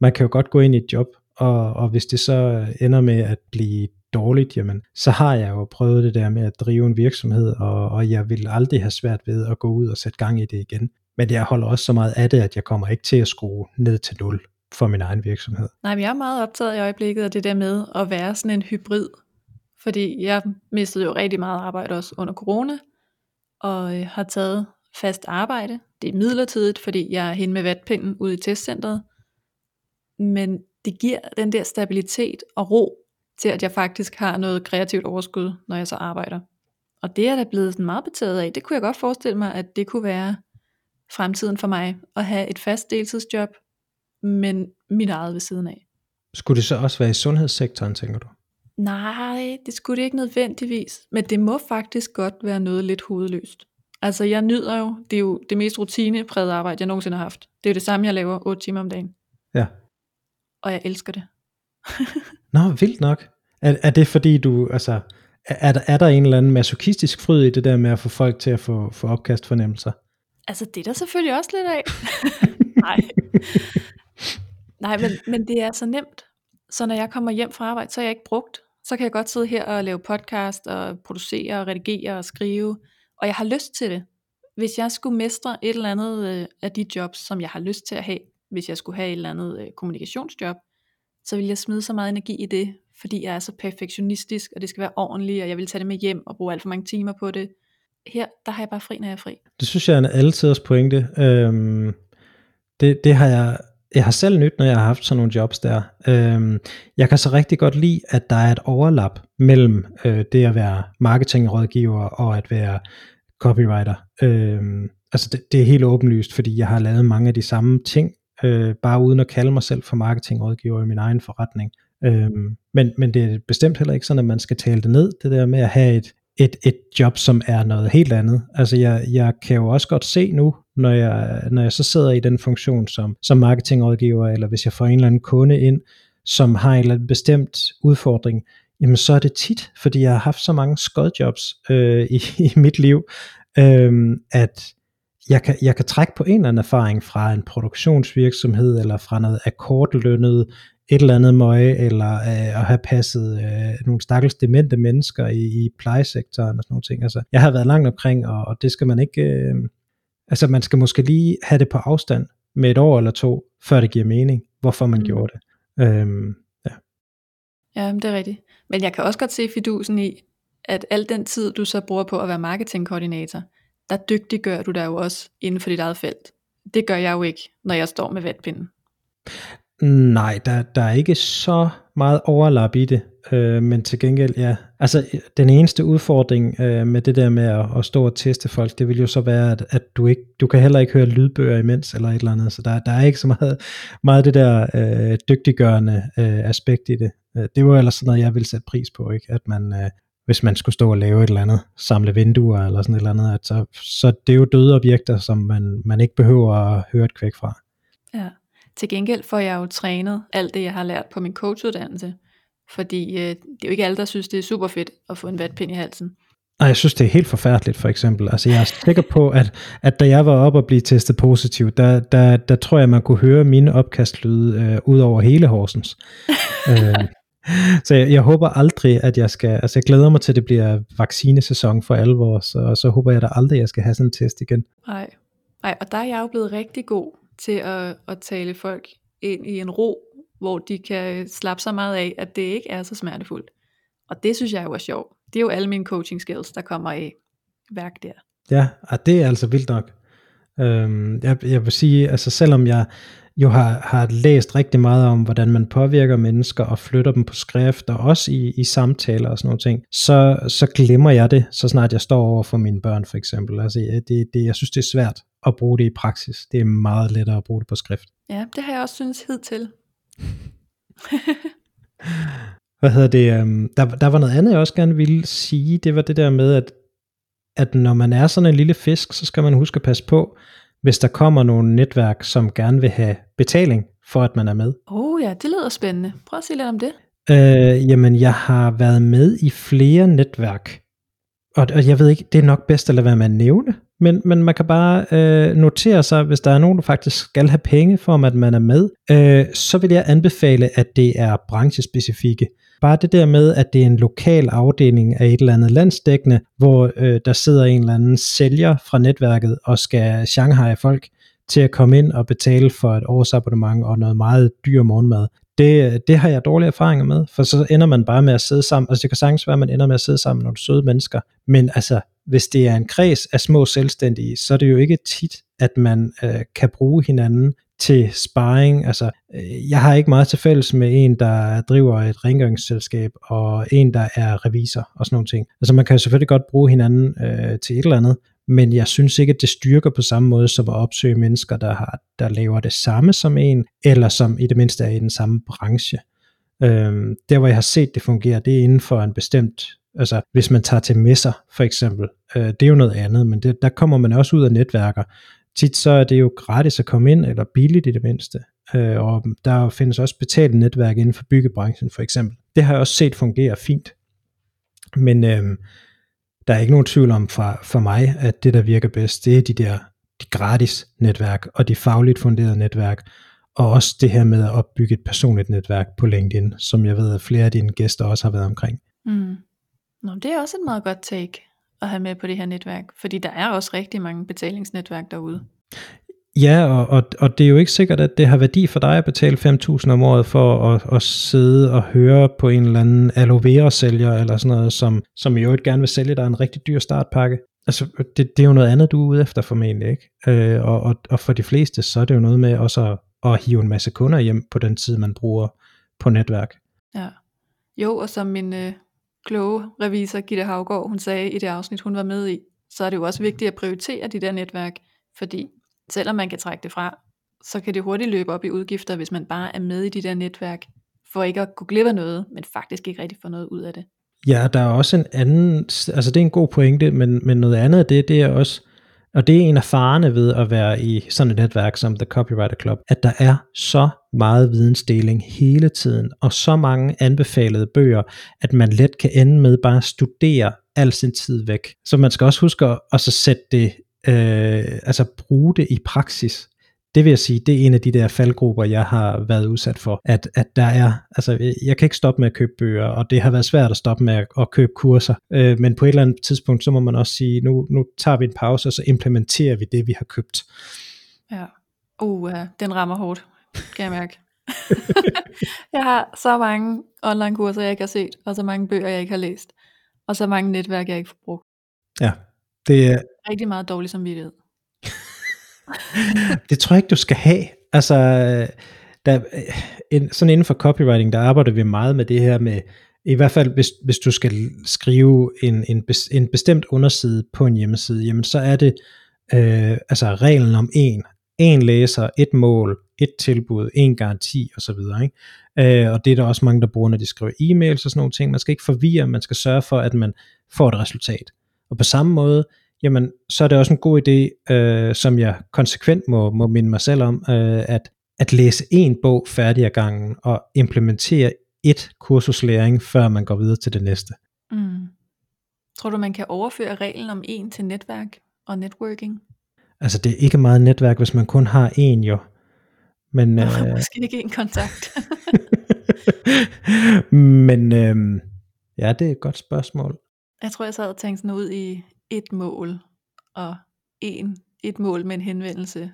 man kan jo godt gå ind i et job, og, og hvis det så øh, ender med at blive dårligt, jamen, så har jeg jo prøvet det der med at drive en virksomhed, og, og jeg vil aldrig have svært ved at gå ud og sætte gang i det igen. Men jeg holder også så meget af det, at jeg kommer ikke til at skrue ned til nul for min egen virksomhed. Nej, men jeg er meget optaget i øjeblikket af det der med at være sådan en hybrid fordi jeg mistede jo rigtig meget arbejde også under corona, og øh, har taget fast arbejde. Det er midlertidigt, fordi jeg er hen med vatpinden ude i testcentret. Men det giver den der stabilitet og ro til, at jeg faktisk har noget kreativt overskud, når jeg så arbejder. Og det er da blevet sådan meget betaget af. Det kunne jeg godt forestille mig, at det kunne være fremtiden for mig, at have et fast deltidsjob, men mit eget ved siden af. Skulle det så også være i sundhedssektoren, tænker du? Nej, det skulle det ikke nødvendigvis. Men det må faktisk godt være noget lidt hovedløst. Altså jeg nyder jo, det er jo det mest rutinepræget arbejde, jeg nogensinde har haft. Det er jo det samme, jeg laver 8 timer om dagen. Ja. Og jeg elsker det. Nå, vildt nok. Er, er det fordi du, altså, er der, er der en eller anden masochistisk fryd i det der med at få folk til at få, få opkastfornemmelser? Altså det er der selvfølgelig også lidt af. Nej. Nej, men, men det er så nemt. Så når jeg kommer hjem fra arbejde, så er jeg ikke brugt så kan jeg godt sidde her og lave podcast og producere og redigere og skrive, og jeg har lyst til det. Hvis jeg skulle mestre et eller andet øh, af de jobs, som jeg har lyst til at have, hvis jeg skulle have et eller andet øh, kommunikationsjob, så vil jeg smide så meget energi i det, fordi jeg er så perfektionistisk, og det skal være ordentligt, og jeg vil tage det med hjem og bruge alt for mange timer på det. Her, der har jeg bare fri, når jeg er fri. Det synes jeg er en altiders pointe. Øhm, det, det har jeg jeg har selv nyt, når jeg har haft sådan nogle jobs der. Øhm, jeg kan så rigtig godt lide, at der er et overlap mellem øh, det at være marketingrådgiver og at være copywriter. Øhm, altså det, det er helt åbenlyst, fordi jeg har lavet mange af de samme ting, øh, bare uden at kalde mig selv for marketingrådgiver i min egen forretning. Øhm, men, men det er bestemt heller ikke sådan, at man skal tale det ned, det der med at have et, et, et job, som er noget helt andet. Altså jeg, jeg kan jo også godt se nu, når jeg, når jeg så sidder i den funktion som, som marketingrådgiver, eller hvis jeg får en eller anden kunde ind, som har en eller anden bestemt udfordring, jamen så er det tit, fordi jeg har haft så mange skodjobs øh, i, i mit liv, øh, at jeg kan, jeg kan trække på en eller anden erfaring fra en produktionsvirksomhed, eller fra noget akkordlønnet et eller andet møje, eller øh, at have passet øh, nogle stakkels demente mennesker i, i plejesektoren og sådan nogle ting. Altså, jeg har været langt omkring, og, og det skal man ikke, øh, altså man skal måske lige have det på afstand med et år eller to, før det giver mening, hvorfor man mm. gjorde det. Øhm, ja. ja, det er rigtigt. Men jeg kan også godt se fidusen i, at al den tid, du så bruger på at være marketingkoordinator, der dygtiggør du dig jo også inden for dit eget felt. Det gør jeg jo ikke, når jeg står med vatpinden. Nej, der, der er ikke så meget overlap i det, øh, men til gengæld, ja. Altså, den eneste udfordring øh, med det der med at, at stå og teste folk, det vil jo så være, at, at du ikke, du kan heller ikke høre lydbøger imens, eller et eller andet, så der, der er ikke så meget, meget det der øh, dygtiggørende øh, aspekt i det. Øh, det var ellers sådan noget, jeg ville sætte pris på, ikke? At man, øh, hvis man skulle stå og lave et eller andet, samle vinduer eller sådan et eller andet, at så, så det er jo døde objekter, som man, man ikke behøver at høre et kvæk fra. Ja. Til gengæld får jeg jo trænet alt det, jeg har lært på min coachuddannelse. Fordi øh, det er jo ikke alle, der synes, det er super fedt at få en vatpind i halsen. Nej, jeg synes, det er helt forfærdeligt, for eksempel. Altså, jeg er sikker på, at, at da jeg var oppe og blive testet positiv, der, der, der tror jeg, man kunne høre mine opkastlyde øh, ud over hele Horsens. øh, så jeg, jeg håber aldrig, at jeg skal, altså jeg glæder mig til, at det bliver vaccinesæson for alvor, så, så håber jeg da aldrig, at jeg skal have sådan en test igen. Nej, Nej og der er jeg jo blevet rigtig god til at, at tale folk ind i en ro, hvor de kan slappe så meget af, at det ikke er så smertefuldt. Og det synes jeg jo er sjovt. Det er jo alle mine coaching skills, der kommer af værk der. Ja, og det er altså vildt nok. Øhm, jeg, jeg vil sige, altså selvom jeg jo har, har læst rigtig meget om, hvordan man påvirker mennesker og flytter dem på skrift, og også i, i samtaler og sådan nogle ting, så, så glemmer jeg det, så snart jeg står over for mine børn for eksempel. Altså, det, det, jeg synes, det er svært at bruge det i praksis. Det er meget lettere at bruge det på skrift. Ja, det har jeg også synes hidtil. Hvad hedder det? Um, der, der var noget andet, jeg også gerne ville sige. Det var det der med, at, at når man er sådan en lille fisk, så skal man huske at passe på, hvis der kommer nogle netværk, som gerne vil have betaling for, at man er med. Oh ja, det lyder spændende. Prøv at sige lidt om det. Øh, jamen, jeg har været med i flere netværk, og, og jeg ved ikke, det er nok bedst at lade være med at nævne, men, men man kan bare øh, notere sig, hvis der er nogen, der faktisk skal have penge for, at man er med, øh, så vil jeg anbefale, at det er branchespecifikke. Bare det der med, at det er en lokal afdeling af et eller andet landsdækkende, hvor øh, der sidder en eller anden sælger fra netværket og skal Shanghai folk til at komme ind og betale for et årsabonnement og noget meget dyr morgenmad. Det, det har jeg dårlige erfaringer med, for så ender man bare med at sidde sammen. Altså det kan sagtens være, at man ender med at sidde sammen med nogle søde mennesker, men altså hvis det er en kreds af små selvstændige, så er det jo ikke tit, at man øh, kan bruge hinanden til sparring. Altså, øh, jeg har ikke meget til fælles med en, der driver et rengøringsselskab, og en, der er revisor og sådan nogle ting. Altså man kan selvfølgelig godt bruge hinanden øh, til et eller andet, men jeg synes ikke, at det styrker på samme måde som at opsøge mennesker, der, har, der laver det samme som en, eller som i det mindste er i den samme branche. Øhm, der hvor jeg har set det fungere, det er inden for en bestemt, altså hvis man tager til messer for eksempel, øh, det er jo noget andet, men det, der kommer man også ud af netværker, tit så er det jo gratis at komme ind, eller billigt i det mindste. Øh, og der findes også betalte netværk inden for byggebranchen for eksempel. Det har jeg også set fungere fint. Men øh, der er ikke nogen tvivl om for, for mig, at det der virker bedst, det er de der de gratis netværk og de fagligt funderede netværk, og også det her med at opbygge et personligt netværk på LinkedIn, som jeg ved, at flere af dine gæster også har været omkring. Mm. Nå, det er også et meget godt take at have med på det her netværk, fordi der er også rigtig mange betalingsnetværk derude. Ja, og, og, og det er jo ikke sikkert, at det har værdi for dig at betale 5.000 om året for at, at sidde og høre på en eller anden aloe vera sælger eller sådan noget, som, som i øvrigt gerne vil sælge dig en rigtig dyr startpakke. Altså, det, det er jo noget andet, du er ude efter formentlig, ikke? Øh, og, og, og for de fleste, så er det jo noget med også at, at hive en masse kunder hjem på den tid, man bruger på netværk. Ja. Jo, og som min øh, kloge revisor, Gitte Havgård, hun sagde i det afsnit, hun var med i, så er det jo også vigtigt at prioritere de der netværk, fordi selvom man kan trække det fra, så kan det hurtigt løbe op i udgifter, hvis man bare er med i de der netværk, for ikke at kunne glemme noget, men faktisk ikke rigtig få noget ud af det. Ja, der er også en anden, altså det er en god pointe, men, men noget andet af det, det er også, og det er en af farerne ved at være i sådan et netværk som The Copywriter Club, at der er så meget vidensdeling hele tiden, og så mange anbefalede bøger, at man let kan ende med bare at studere al sin tid væk. Så man skal også huske at, at så sætte det, øh, altså bruge det i praksis det vil jeg sige, det er en af de der faldgrupper, jeg har været udsat for, at, at der er, altså jeg kan ikke stoppe med at købe bøger, og det har været svært at stoppe med at, at købe kurser, øh, men på et eller andet tidspunkt, så må man også sige, nu, nu tager vi en pause, og så implementerer vi det, vi har købt. Ja, uh, den rammer hårdt, kan jeg mærke. jeg har så mange online kurser, jeg ikke har set, og så mange bøger, jeg ikke har læst, og så mange netværk, jeg ikke får brugt. Ja, det er... Rigtig meget dårlig samvittighed det tror jeg ikke, du skal have. Altså, der, en, sådan inden for copywriting, der arbejder vi meget med det her med, i hvert fald hvis, hvis du skal skrive en, en, en bestemt underside på en hjemmeside, jamen så er det øh, altså reglen om en, en læser, et mål, et tilbud, en garanti osv. Ikke? Øh, og det er der også mange, der bruger, når de skriver e-mails og sådan nogle ting. Man skal ikke forvirre, man skal sørge for, at man får et resultat. Og på samme måde, jamen så er det også en god idé, øh, som jeg konsekvent må, må minde mig selv om, øh, at, at læse en bog færdig ad gangen og implementere et kursuslæring, før man går videre til det næste. Mm. Tror du, man kan overføre reglen om en til netværk og networking? Altså det er ikke meget netværk, hvis man kun har en jo. Men, øh, måske ikke en kontakt. men øh, ja, det er et godt spørgsmål. Jeg tror, jeg sad og tænkte sådan ud i et mål, og en, et mål med en henvendelse.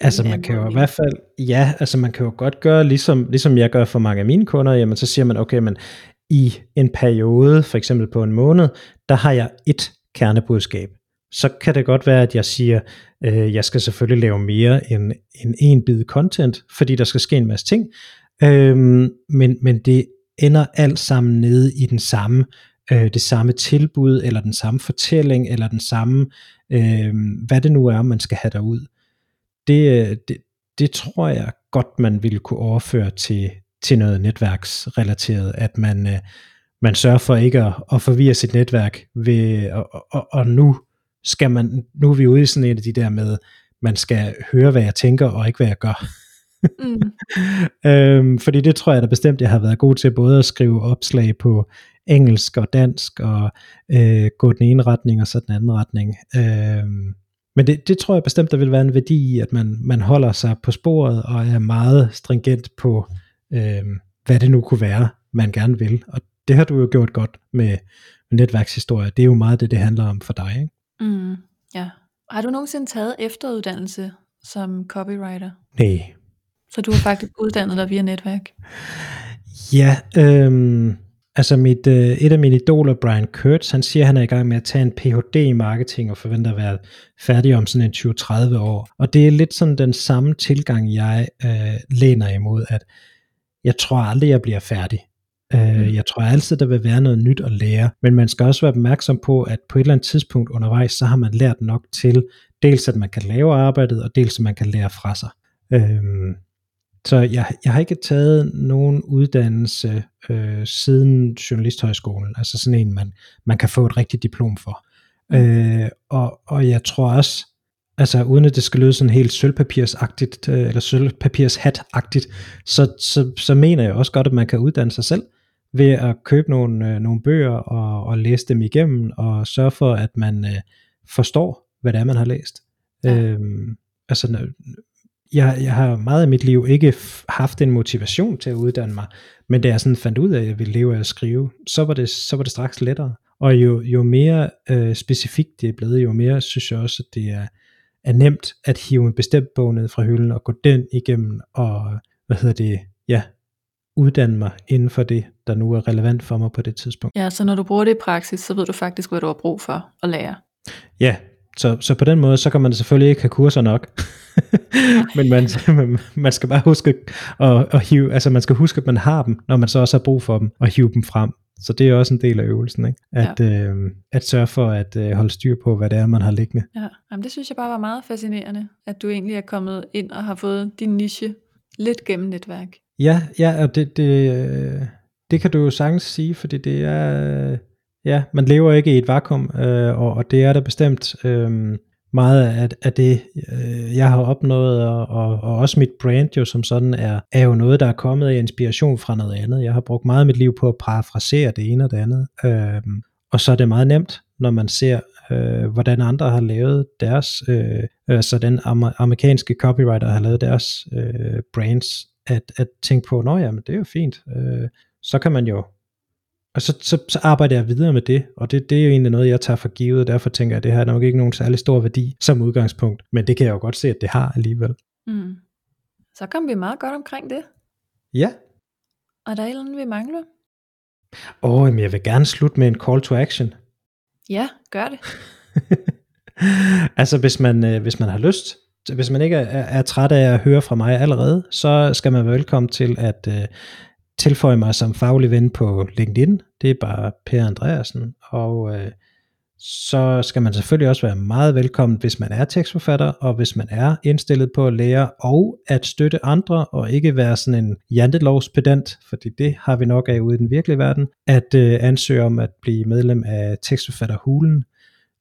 Altså man kan jo i hvert fald, ja, altså man kan jo godt gøre, ligesom, ligesom jeg gør for mange af mine kunder, jamen så siger man, okay, men i en periode, for eksempel på en måned, der har jeg et kernebudskab. Så kan det godt være, at jeg siger, øh, jeg skal selvfølgelig lave mere end, end en bid content, fordi der skal ske en masse ting, øhm, men, men det ender alt sammen nede i den samme, øh, det samme tilbud, eller den samme fortælling, eller den samme, øh, hvad det nu er, man skal have derud. Det, øh, det, det tror jeg godt, man ville kunne overføre til, til noget netværksrelateret, at man, øh, man sørger for ikke at, at forvirre sit netværk ved, og, og, og nu skal man, nu er vi ude i sådan en af de der med, man skal høre, hvad jeg tænker, og ikke hvad jeg gør. Mm. øhm, fordi det tror jeg da bestemt, jeg har været god til både at skrive opslag på engelsk og dansk, og øh, gå den ene retning og så den anden retning. Øhm, men det, det tror jeg bestemt, der vil være en værdi i, at man, man holder sig på sporet og er meget stringent på, øh, hvad det nu kunne være, man gerne vil. Og det har du jo gjort godt med, med netværkshistorie. Det er jo meget det, det handler om for dig. Ikke? Mm, ja. Har du nogensinde taget efteruddannelse som copywriter? Nej. Så du har faktisk uddannet dig via netværk? Ja, øhm, altså mit, øh, et af mine idoler, Brian Kurtz, han siger, at han er i gang med at tage en Ph.D. i marketing og forventer at være færdig om sådan en 20-30 år. Og det er lidt sådan den samme tilgang, jeg øh, læner imod, at jeg tror aldrig, jeg bliver færdig. Øh, mm. Jeg tror altid, der vil være noget nyt at lære, men man skal også være opmærksom på, at på et eller andet tidspunkt undervejs, så har man lært nok til, dels at man kan lave arbejdet, og dels at man kan lære fra sig. Øhm, så jeg, jeg har ikke taget nogen uddannelse øh, siden journalisthøjskolen, altså sådan en, man, man kan få et rigtigt diplom for. Mm. Øh, og, og jeg tror også, altså uden at det skal lyde sådan helt sølvpapirsagtigt, øh, eller sølvpapirshat-agtigt, så, så, så mener jeg også godt, at man kan uddanne sig selv ved at købe nogle, øh, nogle bøger og, og læse dem igennem, og sørge for, at man øh, forstår, hvad det er, man har læst. Ja. Øhm, altså, jeg, jeg har meget af mit liv ikke haft en motivation til at uddanne mig, men da jeg sådan fandt ud af, at jeg ville leve af at skrive, så var det, så var det straks lettere. Og jo, jo mere øh, specifikt det er blevet, jo mere synes jeg også, at det er, er nemt at hive en bestemt bog ned fra hylden og gå den igennem og, hvad hedder det, ja, uddanne mig inden for det, der nu er relevant for mig på det tidspunkt. Ja, så når du bruger det i praksis, så ved du faktisk, hvad du har brug for at lære. Ja, så, så på den måde, så kan man selvfølgelig ikke have kurser nok. Men man, man skal bare huske at, at hive, altså man skal huske, at man har dem, når man så også har brug for dem, og hive dem frem. Så det er også en del af øvelsen, ikke? At, ja. øh, at sørge for at øh, holde styr på, hvad det er, man har liggende. Ja, Jamen, det synes jeg bare var meget fascinerende, at du egentlig er kommet ind og har fået din niche lidt gennem netværk. Ja, ja og det, det, øh, det kan du jo sagtens sige, fordi det er, ja, man lever ikke i et vakuum, øh, og, og det er der bestemt øh, meget af, af det, øh, jeg har opnået, og, og, og også mit brand jo som sådan er, er jo noget, der er kommet af inspiration fra noget andet. Jeg har brugt meget af mit liv på at parafrasere det ene og det andet, øh, og så er det meget nemt, når man ser, øh, hvordan andre har lavet deres, øh, altså den amer, amerikanske copywriter har lavet deres øh, brands, at, at tænke på, nå ja, men det er jo fint, øh, så kan man jo og så, så, så arbejder jeg videre med det, og det, det er jo egentlig noget, jeg tager for givet, og derfor tænker jeg, at det har nok ikke nogen særlig stor værdi som udgangspunkt, men det kan jeg jo godt se, at det har alligevel. Mm. Så kom vi meget godt omkring det. Ja. Og der er et eller andet, vi mangler? Åh, oh, men jeg vil gerne slutte med en call to action. Ja, gør det. altså hvis man, øh, hvis man har lyst, hvis man ikke er, er træt af at høre fra mig allerede, så skal man være velkommen til at øh, tilføje mig som faglig ven på LinkedIn. Det er bare Per Andreasen. Og øh, så skal man selvfølgelig også være meget velkommen, hvis man er tekstforfatter, og hvis man er indstillet på at lære og at støtte andre, og ikke være sådan en jantelovspedant, fordi det har vi nok af ude i den virkelige verden, at øh, ansøge om at blive medlem af tekstforfatterhulen.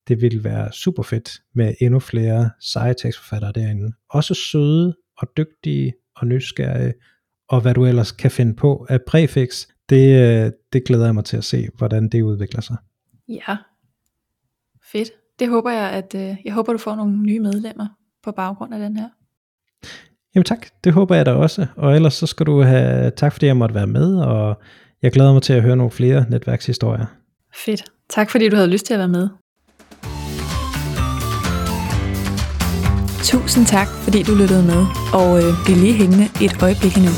Det ville være super fedt med endnu flere seje tekstforfattere derinde. Også søde og dygtige og nysgerrige og hvad du ellers kan finde på af præfix, det, øh, det glæder jeg mig til at se, hvordan det udvikler sig. Ja, fedt. Det håber jeg, at øh, jeg håber, du får nogle nye medlemmer på baggrund af den her. Jamen tak, det håber jeg da også. Og ellers så skal du have tak, fordi jeg måtte være med, og jeg glæder mig til at høre nogle flere netværkshistorier. Fedt. Tak fordi du havde lyst til at være med. Tusind tak, fordi du lyttede med, og øh, bliv lige hængende et øjeblik endnu.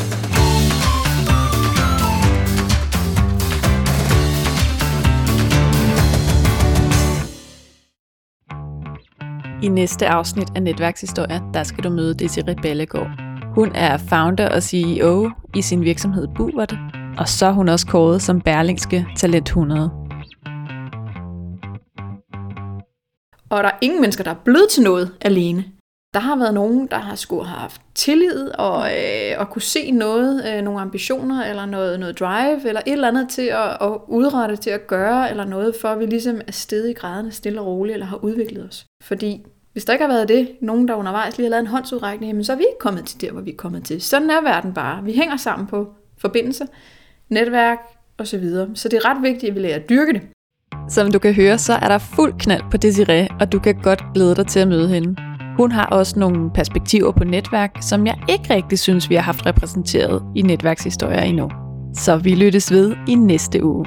I næste afsnit af Netværkshistorier, der skal du møde Desiree Ballegaard. Hun er founder og CEO i sin virksomhed Buvert, og så er hun også kåret som Berlingske Talent 100. Og der er ingen mennesker, der er blevet til noget alene. Der har været nogen, der har skulle have haft tillid og, øh, og kunne se noget, øh, nogle ambitioner eller noget, noget drive eller et eller andet til at, at udrette, til at gøre eller noget, for at vi ligesom er stedet i graderne stille og roligt eller har udviklet os. Fordi hvis der ikke har været det, nogen der undervejs lige har lavet en håndsudrækning, jamen så er vi ikke kommet til der, hvor vi er kommet til. Sådan er verden bare. Vi hænger sammen på forbindelser, netværk osv. Så, videre. så det er ret vigtigt, at vi lærer at dyrke det. Som du kan høre, så er der fuld knald på Desiree, og du kan godt glæde dig til at møde hende. Hun har også nogle perspektiver på netværk, som jeg ikke rigtig synes, vi har haft repræsenteret i netværkshistorier endnu. Så vi lyttes ved i næste uge.